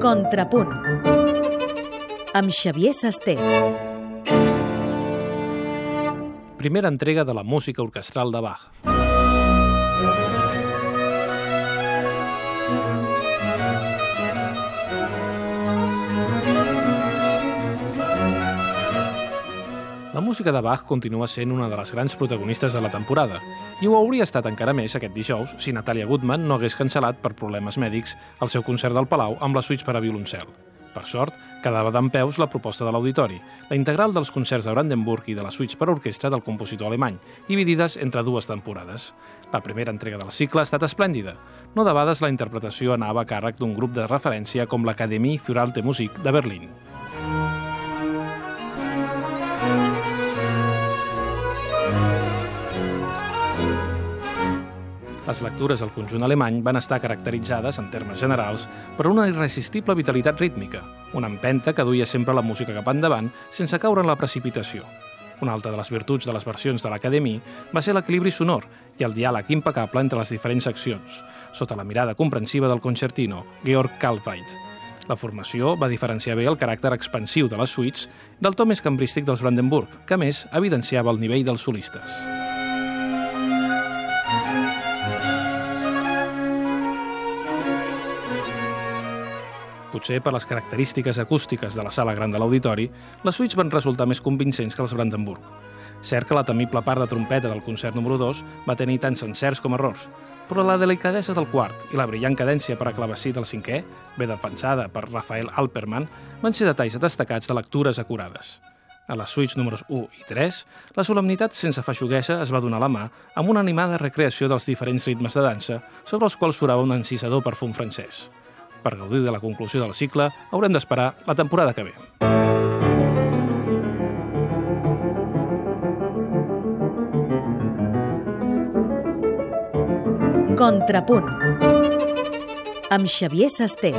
Contrapunt amb Xavier Sasté. Primera entrega de la música orquestral de Bach. La música de Bach continua sent una de les grans protagonistes de la temporada, i ho hauria estat encara més aquest dijous si Natalia Goodman no hagués cancel·lat per problemes mèdics el seu concert del Palau amb les suites per a violoncel. Per sort, quedava d'en peus la proposta de l'auditori, la integral dels concerts de Brandenburg i de les suites per a orquestra del compositor alemany, dividides entre dues temporades. La primera entrega del cicle ha estat esplèndida. No debades la interpretació anava a càrrec d'un grup de referència com l'Académie für Alte Musik de Berlín. Les lectures al conjunt alemany van estar caracteritzades, en termes generals, per una irresistible vitalitat rítmica, una empenta que duia sempre la música cap endavant sense caure en la precipitació. Una altra de les virtuts de les versions de l'Acadèmie va ser l'equilibri sonor i el diàleg impecable entre les diferents seccions, sota la mirada comprensiva del concertino, Georg Kalveit. La formació va diferenciar bé el caràcter expansiu de les suites del to més cambrístic dels Brandenburg, que més evidenciava el nivell dels solistes. Potser per les característiques acústiques de la sala gran de l'auditori, les suites van resultar més convincents que els Brandenburg. Cert que la temible part de trompeta del concert número 2 va tenir tants encerts com errors, però la delicadesa del quart i la brillant cadència per a clavecí del cinquè, bé defensada per Rafael Alperman, van ser detalls destacats de lectures acurades. A les suites números 1 i 3, la solemnitat sense feixuguesa es va donar la mà amb una animada recreació dels diferents ritmes de dansa sobre els quals surava un encisador perfum francès. Per gaudir de la conclusió del cicle, haurem d'esperar la temporada que ve. Contrapunt amb Xavier Sasté.